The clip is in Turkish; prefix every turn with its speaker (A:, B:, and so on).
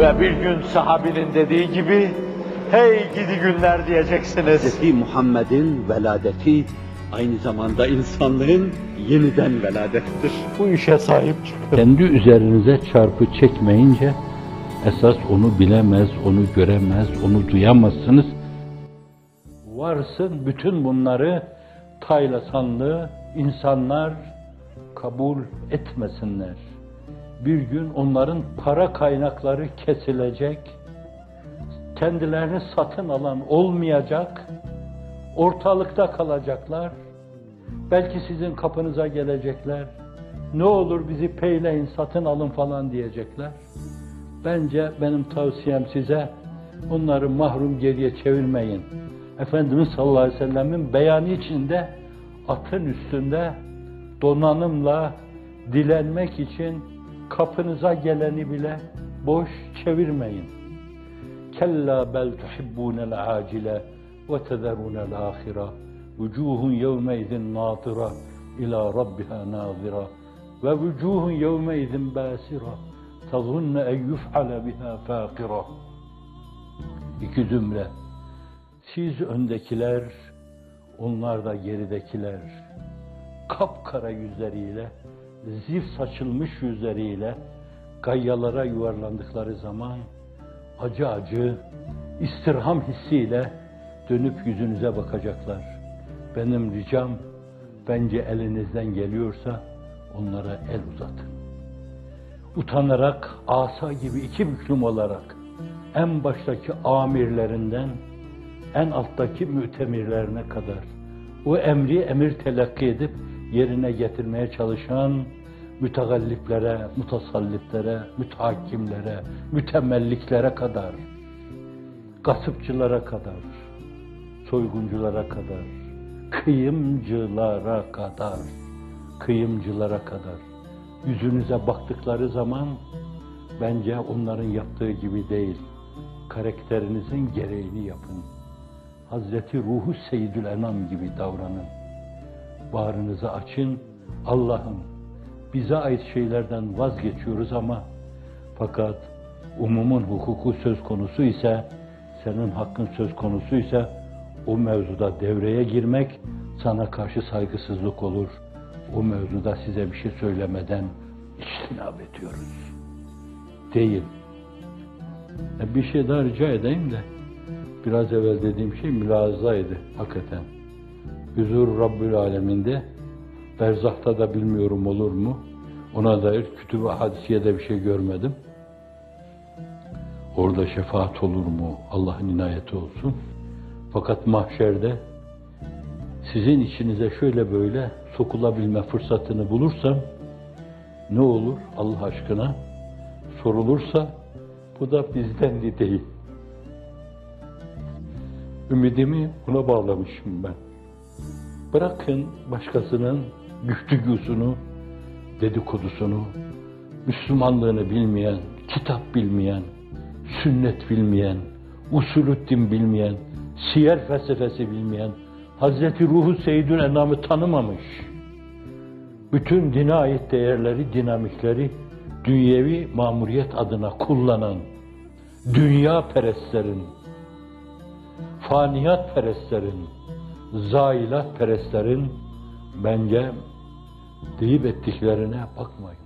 A: Ve bir gün sahabinin dediği gibi, hey gidi günler diyeceksiniz.
B: Hz. Muhammed'in veladeti aynı zamanda insanlığın yeniden veladettir.
A: Bu işe sahip çıkın.
C: Kendi üzerinize çarpı çekmeyince esas onu bilemez, onu göremez, onu duyamazsınız. Varsın bütün bunları taylasanlı insanlar kabul etmesinler. Bir gün onların para kaynakları kesilecek, kendilerini satın alan olmayacak, ortalıkta kalacaklar. Belki sizin kapınıza gelecekler. Ne olur bizi peyleyin, satın alın falan diyecekler. Bence benim tavsiyem size onları mahrum geriye çevirmeyin. Efendimiz sallallahu aleyhi ve sellemin beyanı içinde atın üstünde donanımla dilenmek için kapınıza geleni bile boş çevirmeyin. Kella bel tuhibbunel acile ve tezerunel ahira. Vucuhun yevmeydin natıra ila rabbiha nazira ve vucuhun yevmeydin basira tazunne en yuf'ale biha fakira. İki zümre. Siz öndekiler, onlar da geridekiler. Kapkara yüzleriyle, zif saçılmış yüzleriyle gayyalara yuvarlandıkları zaman acı acı, istirham hissiyle dönüp yüzünüze bakacaklar. Benim ricam, bence elinizden geliyorsa onlara el uzatın. Utanarak, asa gibi iki büklüm olarak en baştaki amirlerinden en alttaki mütemirlerine kadar o emri emir telakki edip yerine getirmeye çalışan mütegalliplere, mutasalliplere, mütehakkimlere, mütemelliklere kadar, gasıpçılara kadar, soygunculara kadar, kıyımcılara kadar, kıyımcılara kadar yüzünüze baktıkları zaman bence onların yaptığı gibi değil, karakterinizin gereğini yapın. Hazreti Ruhu Seyyidül Enam gibi davranın. Bağrınızı açın, Allah'ım bize ait şeylerden vazgeçiyoruz ama fakat umumun hukuku söz konusu ise, senin hakkın söz konusu ise o mevzuda devreye girmek sana karşı saygısızlık olur. O mevzuda size bir şey söylemeden iştinab ediyoruz. Değil. E, Bir şey daha rica edeyim de biraz evvel dediğim şey mülazaydı hakikaten. Huzur Rabbül Aleminde berzahta da bilmiyorum olur mu? Ona dair kütüb-i hadisiyede bir şey görmedim. Orada şefaat olur mu? Allah'ın inayeti olsun. Fakat mahşerde sizin içinize şöyle böyle sokulabilme fırsatını bulursam ne olur Allah aşkına sorulursa bu da bizdendi değil. Ümidimi buna bağlamışım ben. Bırakın başkasının güftügüsünü, dedikodusunu, Müslümanlığını bilmeyen, kitap bilmeyen, sünnet bilmeyen, usulüddin bilmeyen, siyer felsefesi bilmeyen, Hazreti Ruhu Seyyidül Enam'ı tanımamış. Bütün dine ait değerleri, dinamikleri dünyevi mamuriyet adına kullanan dünya perestlerin, faniyat perestlerin, zailat perestlerin bence deyip ettiklerine bakmayın.